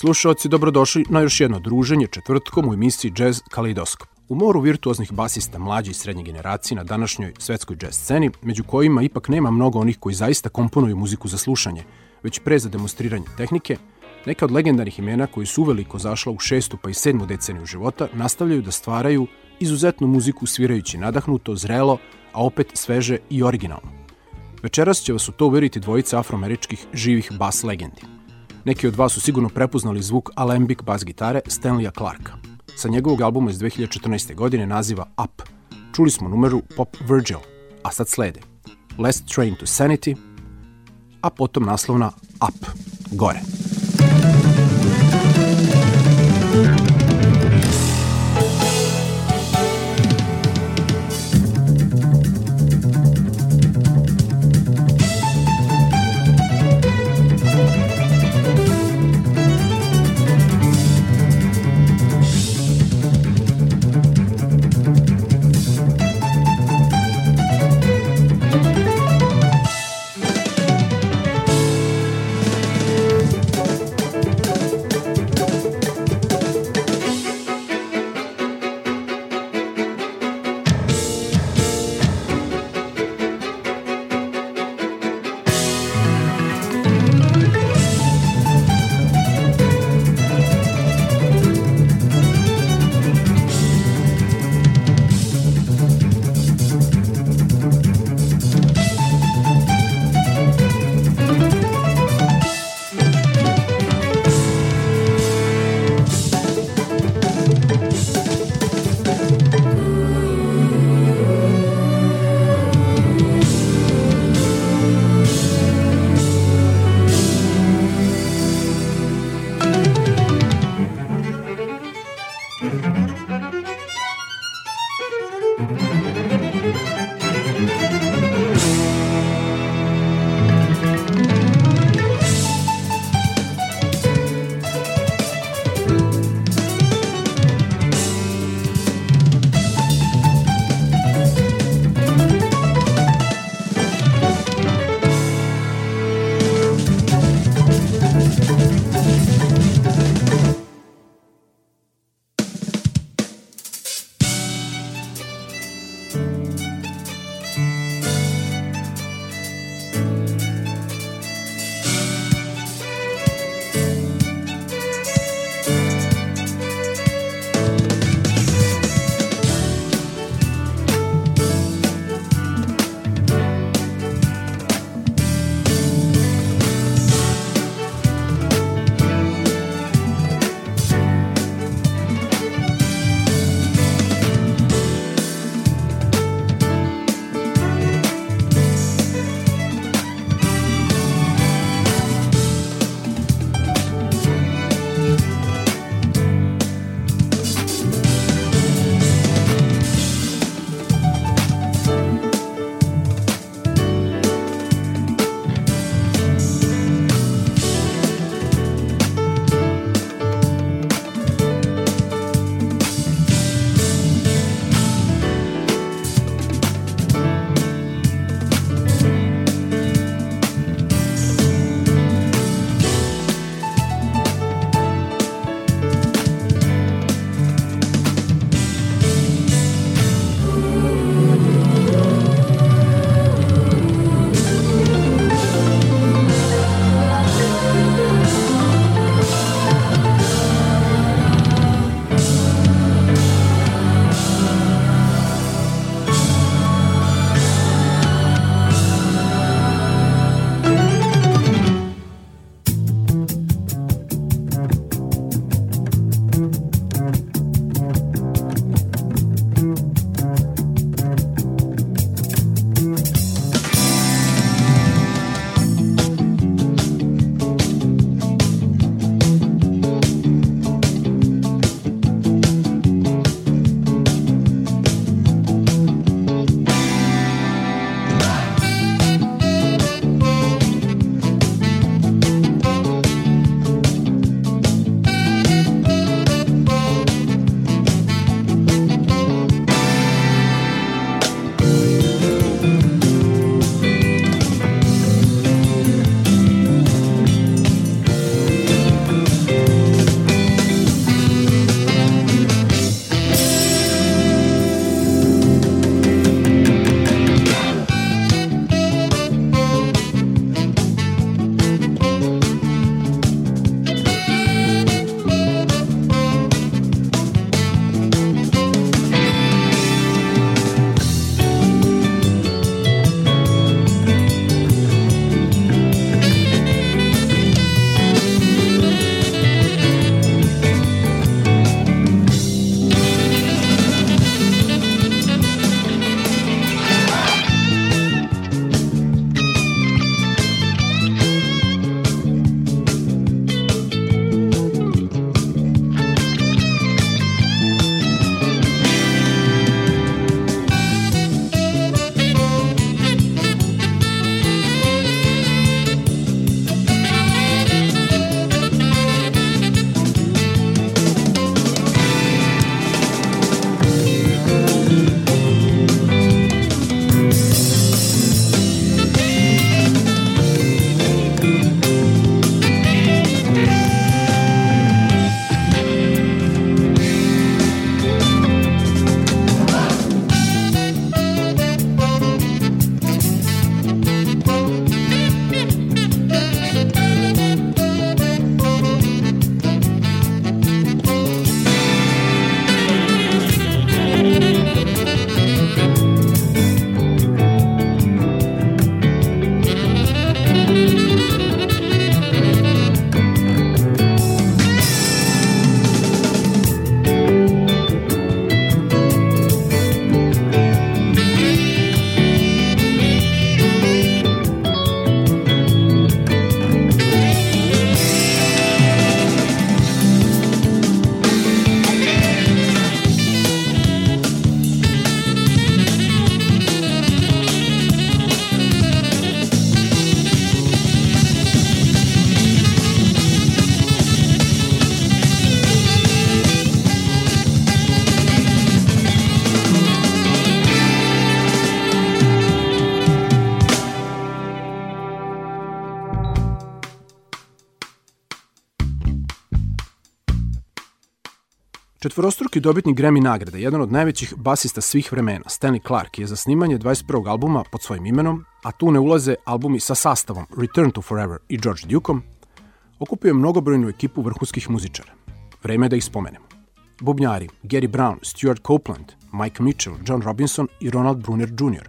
Slušalci, dobrodošli na još jedno druženje četvrtkom u emisiji Jazz Kaleidoskop. U moru virtuoznih basista mlađe i srednje generacije na današnjoj svetskoj jazz sceni, među kojima ipak nema mnogo onih koji zaista komponuju muziku za slušanje, već pre za demonstriranje tehnike, neka od legendarnih imena koji su uveliko zašla u šestu pa i sedmu deceniju života nastavljaju da stvaraju izuzetnu muziku svirajući nadahnuto, zrelo, a opet sveže i originalno. Večeras će vas u to uveriti dvojica afroameričkih živih bas legendi – Neki od vas su sigurno prepoznali zvuk alembic bas gitare Stanleya Clarka. Sa njegovog albuma iz 2014. godine naziva Up. Čuli smo numeru Pop Virgil, a sad slede Last Train to Sanity, a potom naslovna Up, gore. Četvorostruki dobitnik Grammy nagrade, jedan od najvećih basista svih vremena, Stanley Clark, je za snimanje 21. albuma pod svojim imenom, a tu ne ulaze albumi sa sastavom Return to Forever i George Dukeom, okupio je mnogobrojnu ekipu vrhunskih muzičara. Vreme je da ih spomenemo. Bubnjari Gary Brown, Stuart Copeland, Mike Mitchell, John Robinson i Ronald Brunner Jr.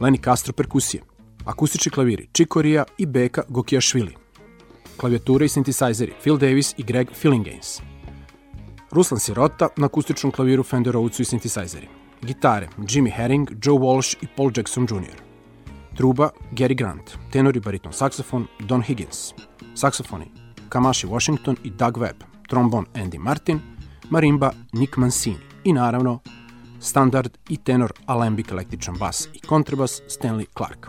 Lenny Castro perkusije, akustični klaviri Chicoria i Beka Gokijašvili, klavijature i sintisajzeri Phil Davis i Greg Fillinganes – Ruslan Sirota na akustičnom klaviru Fender Rhodes'u i synthesizeri. Gitare Jimmy Herring, Joe Walsh i Paul Jackson Jr. Truba Gary Grant, tenor i bariton saksofon Don Higgins. Saksofoni Kamashi Washington i Doug Webb, trombon Andy Martin, marimba Nick Mancini i naravno standard i tenor alembic električan bas i kontrabas Stanley Clark.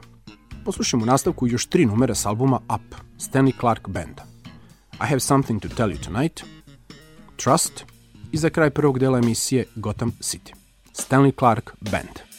Poslušajmo u nastavku još tri numere s albuma Up, Stanley Clark Band. I Have Something to Tell You Tonight, Trust i za kraj prvog dela emisije Gotham City. Stanley Clark Band.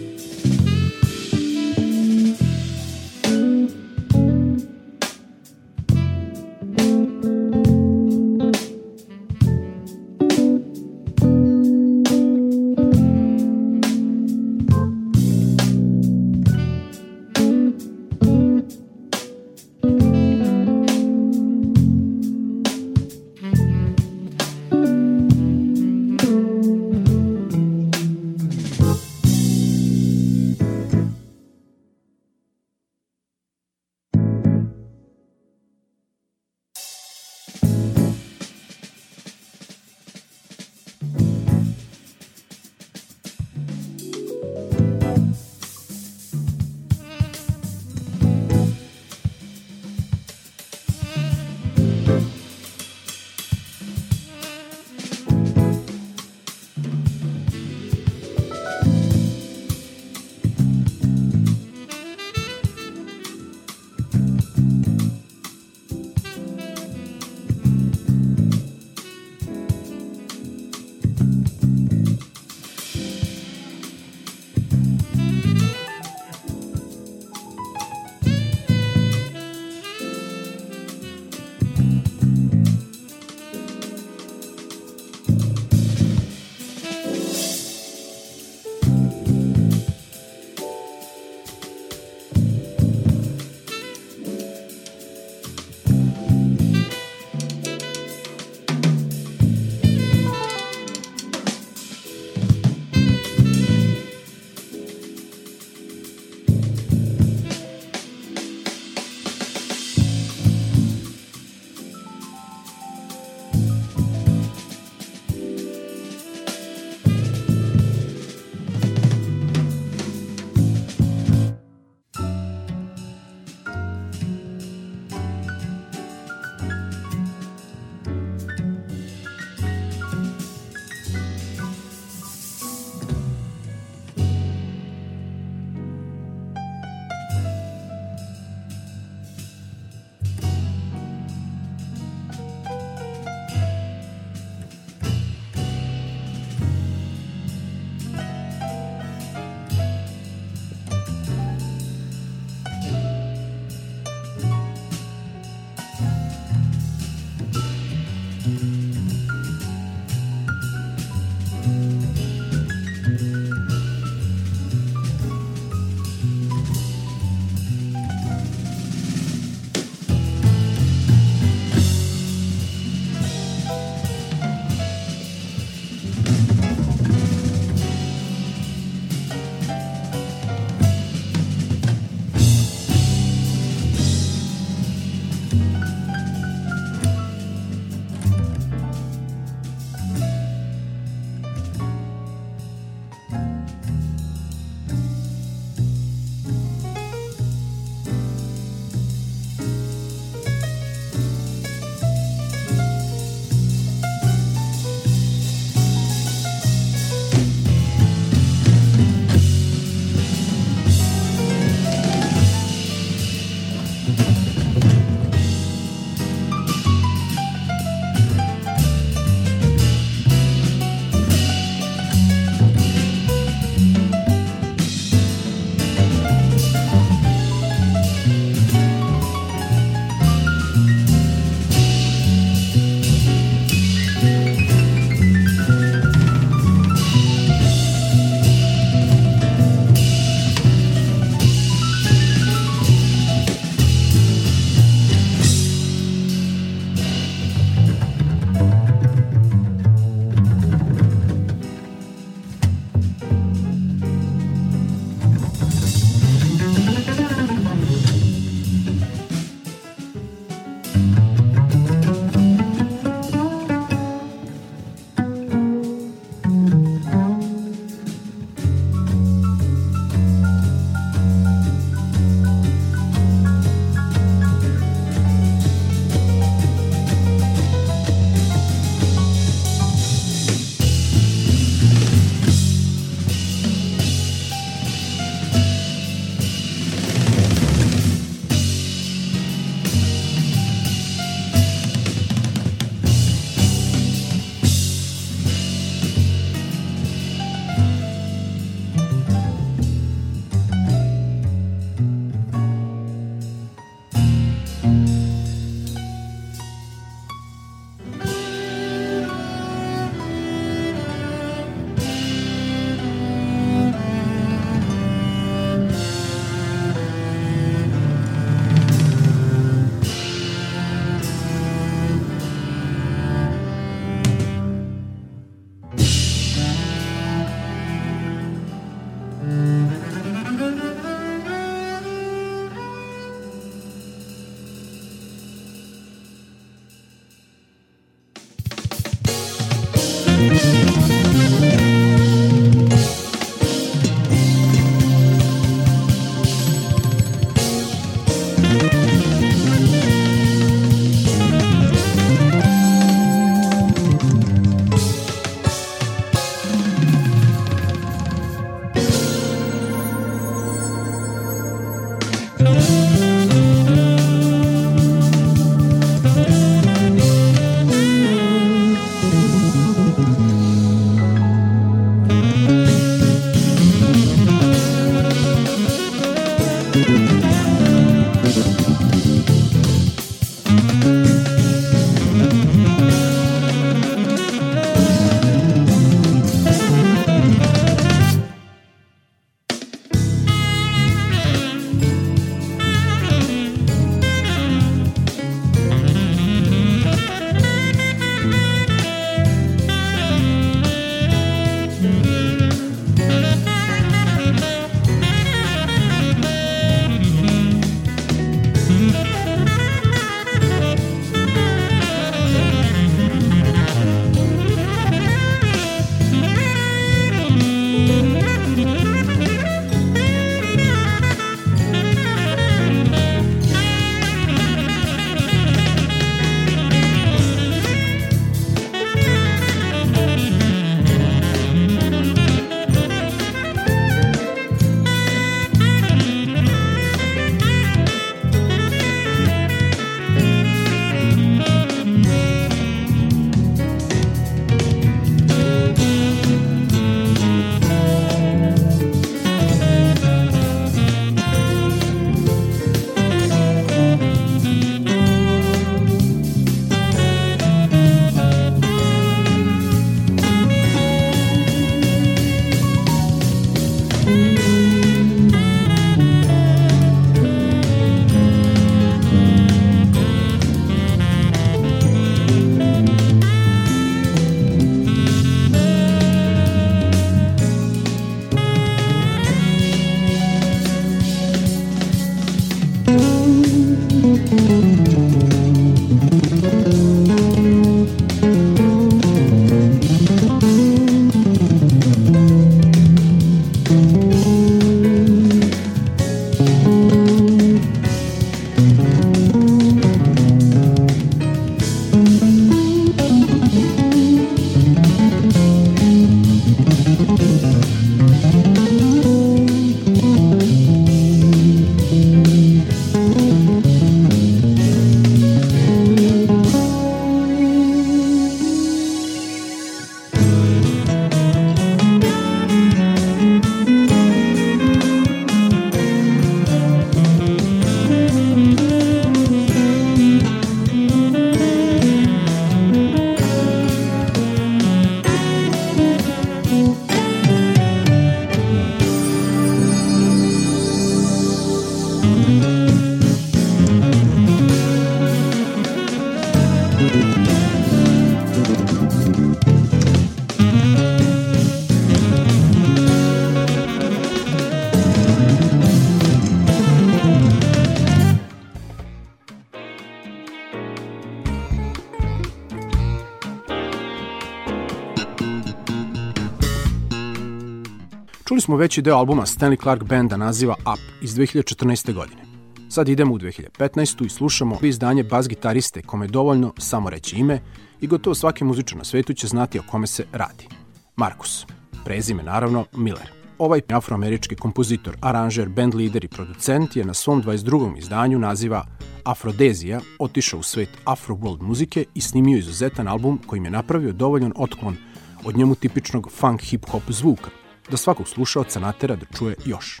Veći deo albuma Stanley Clark Banda naziva Up iz 2014. godine. Sad idemo u 2015. i slušamo izdanje bas gitariste kome je dovoljno samo reći ime i gotovo svaki muzičar na svetu će znati o kome se radi. Markus. Prezime naravno Miller. Ovaj afroamerički kompozitor, aranžer, band lider i producent je na svom 22. izdanju naziva Afrodezija otišao u svet Afro World muzike i snimio izuzetan album kojim je napravio dovoljan otklon od njemu tipičnog funk hip-hop zvuka, da svakog slušaoca natera da čuje još.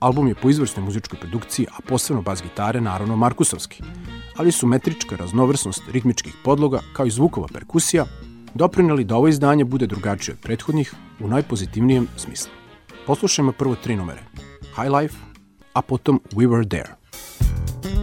Album je po izvrsnoj muzičkoj produkciji, a posebno bas gitare, naravno Markusovski, ali su metrička raznovrsnost ritmičkih podloga, kao i zvukova perkusija, doprineli da ovo izdanje bude drugačije od prethodnih u najpozitivnijem smislu. Poslušajmo prvo tri numere, High Life, a potom We Were There.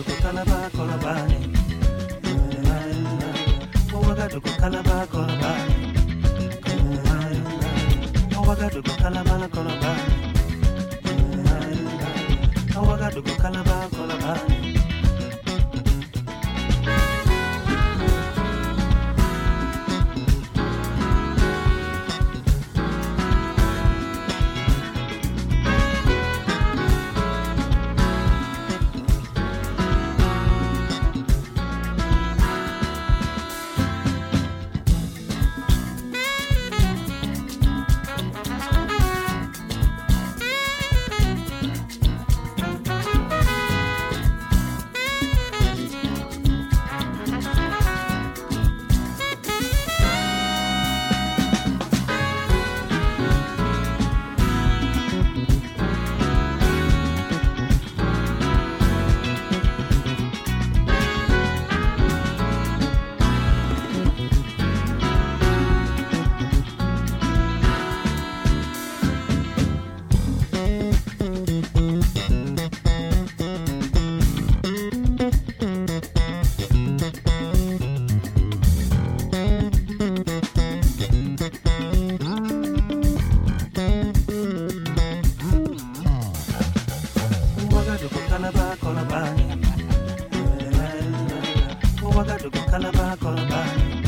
wakaduko kalaba kolabane eh. wakaduko kalaba kolabane eh. wakaduko kalaba kolabane eh. wakaduko kalaba kolabane kwa gadu kwa kalaba kwa bani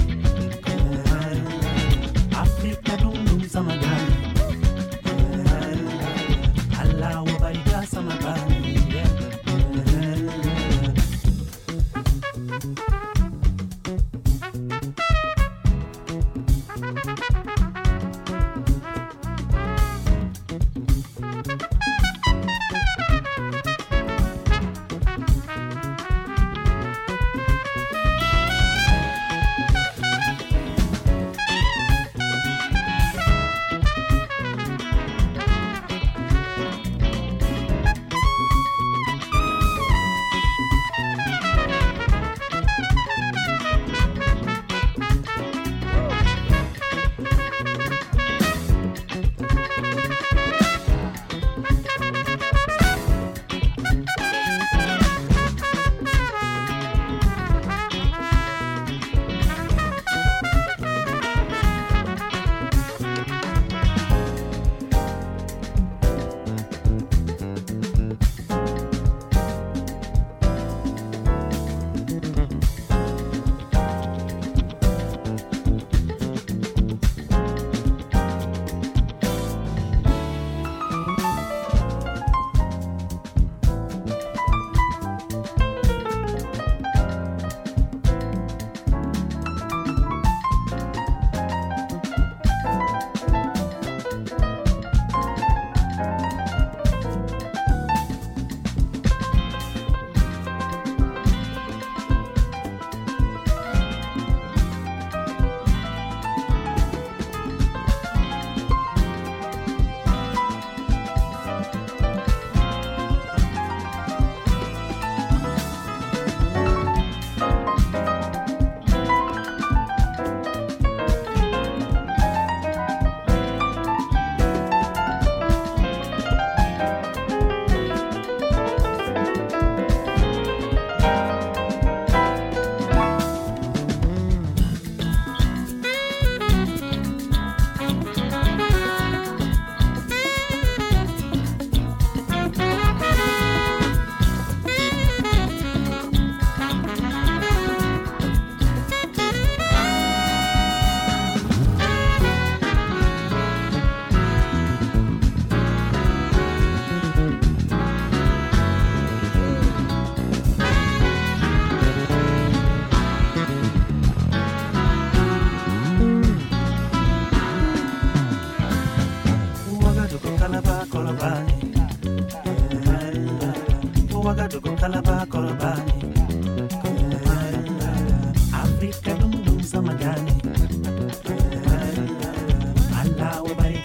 power, but it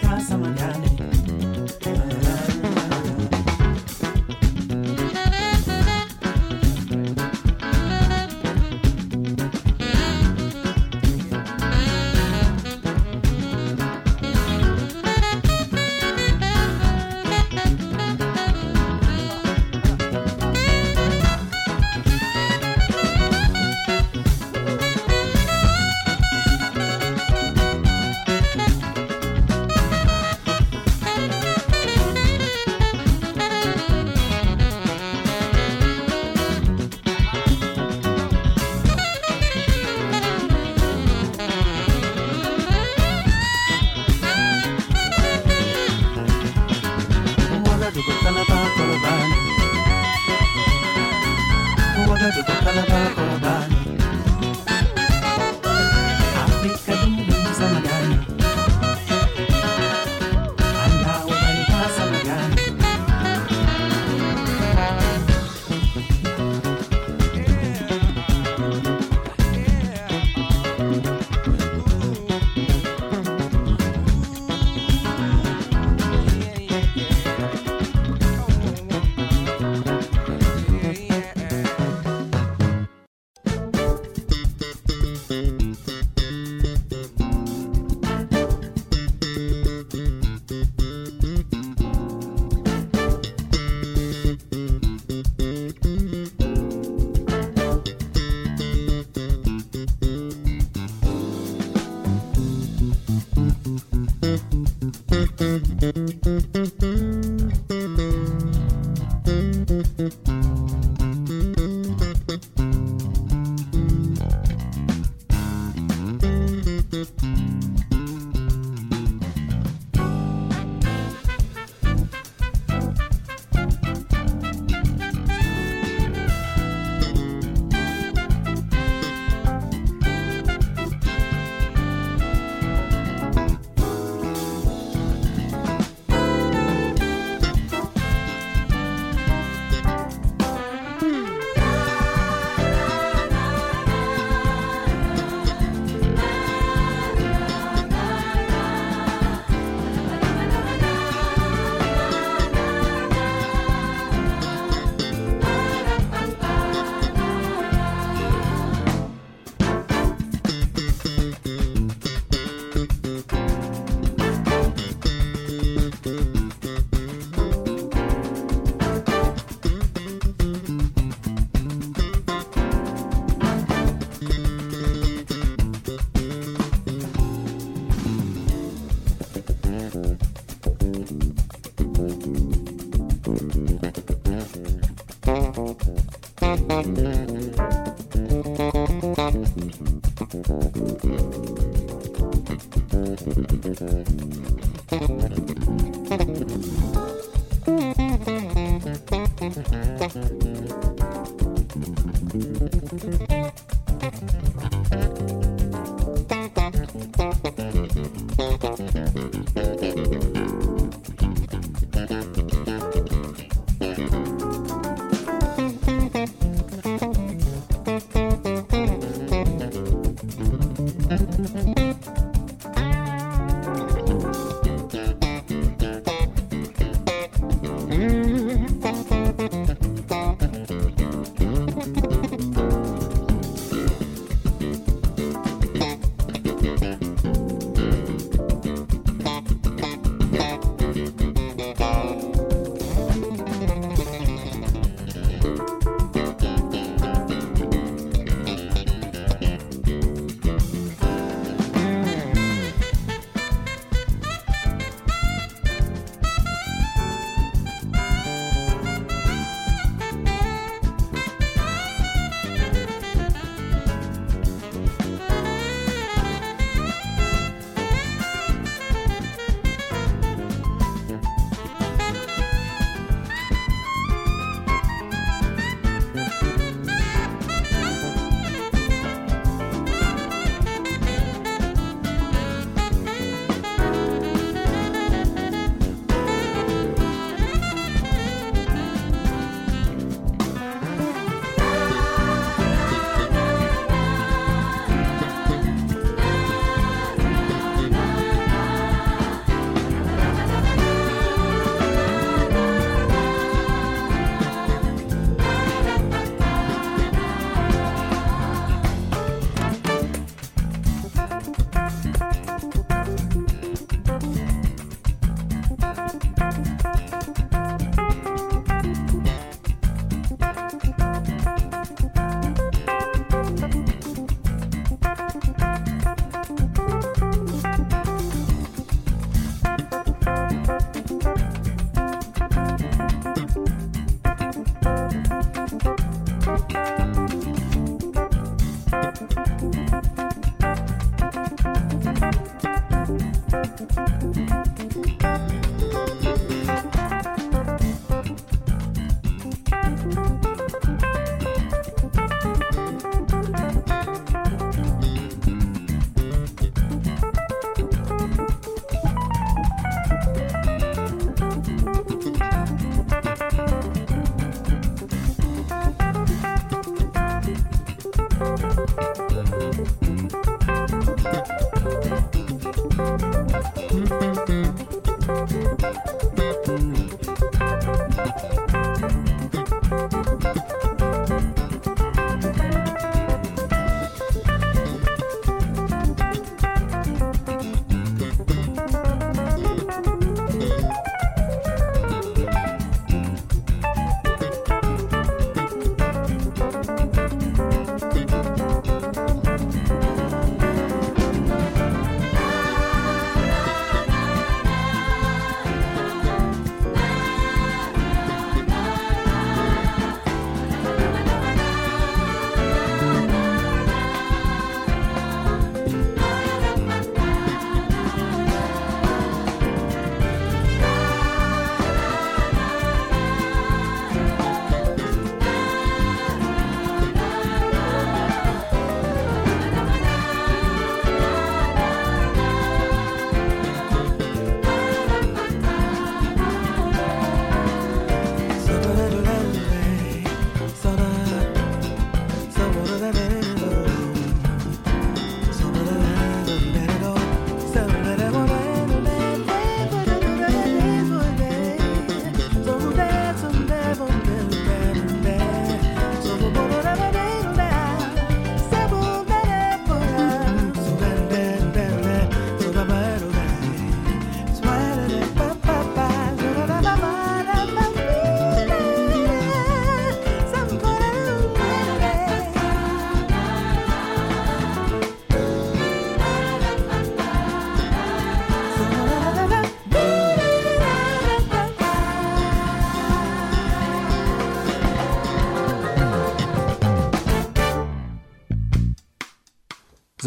Mm-hmm.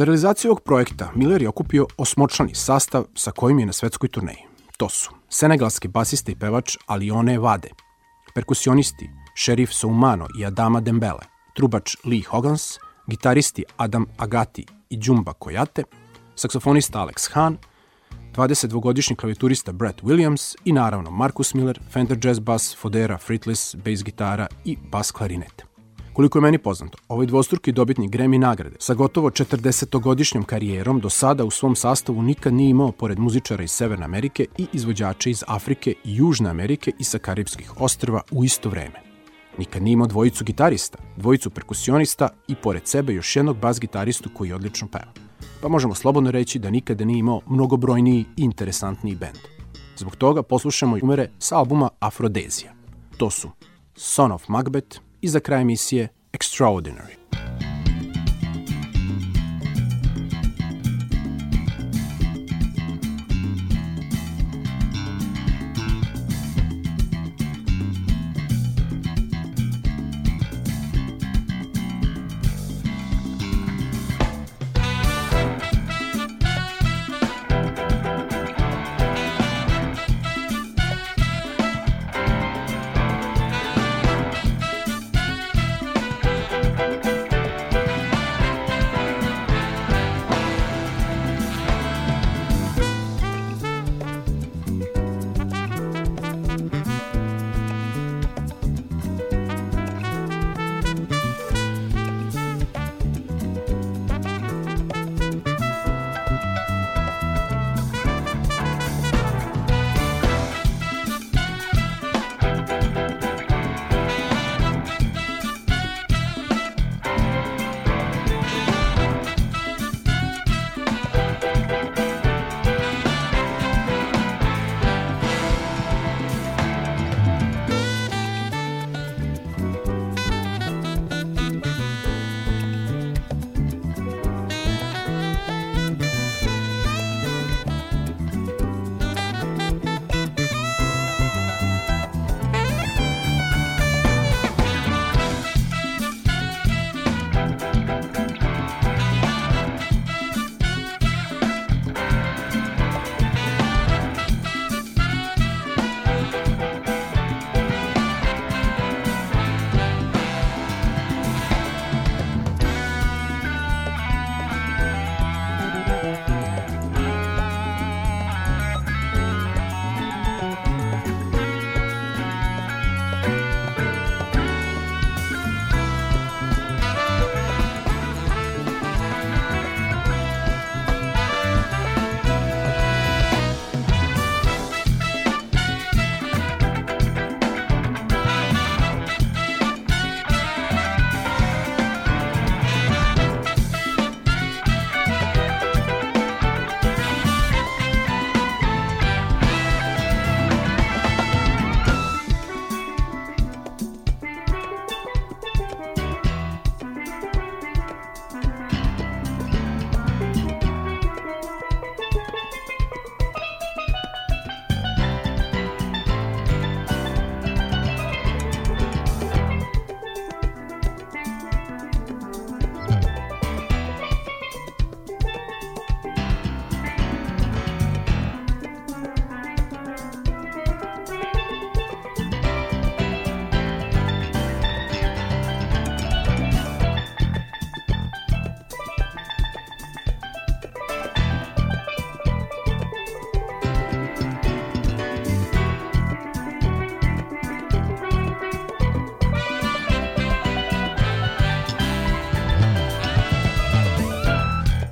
Za realizaciju ovog projekta Miller je okupio osmočlani sastav sa kojim je na svetskoj turneji. To su senegalski basista i pevač Alione Vade, perkusionisti Šerif Soumano i Adama Dembele, trubač Lee Hoggins, gitaristi Adam Agati i Džumba Kojate, saksofonista Alex Hahn, 22-godišnji klavijaturista Brett Williams i naravno Marcus Miller, Fender Jazz Bass, Fodera, Fretless, bass gitara i bas klarinete. Koliko je meni poznato, ovaj dvostruki dobitnik Grammy nagrade sa gotovo 40-godišnjom karijerom do sada u svom sastavu nikad nije imao pored muzičara iz Severne Amerike i izvođača iz Afrike i Južne Amerike i sa Karibskih ostrva u isto vreme. Nikad nije imao dvojicu gitarista, dvojicu perkusionista i pored sebe još jednog bas gitaristu koji odlično peva. Pa možemo slobodno reći da nikada nije imao mnogobrojniji i interesantniji bend. Zbog toga poslušamo i umere sa albuma Afrodezija. To su Son of Macbeth i za kraj emisije Extraordinary.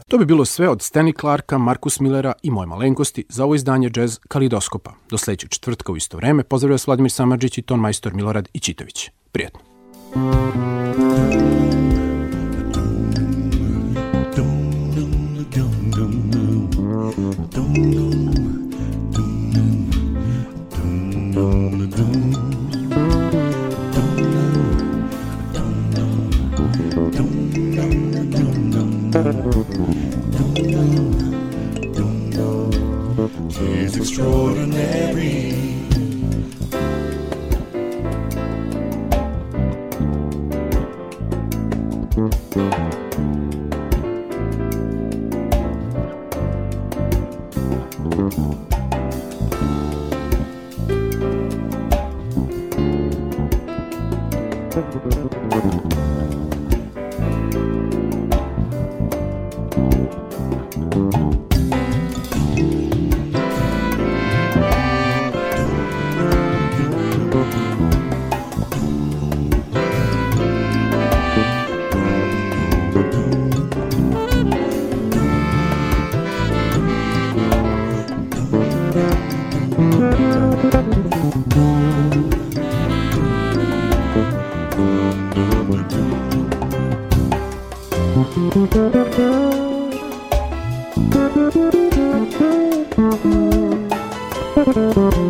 To bi bilo sve od Stanley Clarka, Markus Millera i moje malenkosti za ovo izdanje Jazz Kalidoskopa. Do sledećeg četvrtka u isto vreme pozdravlja vas Vladimir Samadžić i ton majstor Milorad Ičitović. Prijetno. is Thank you.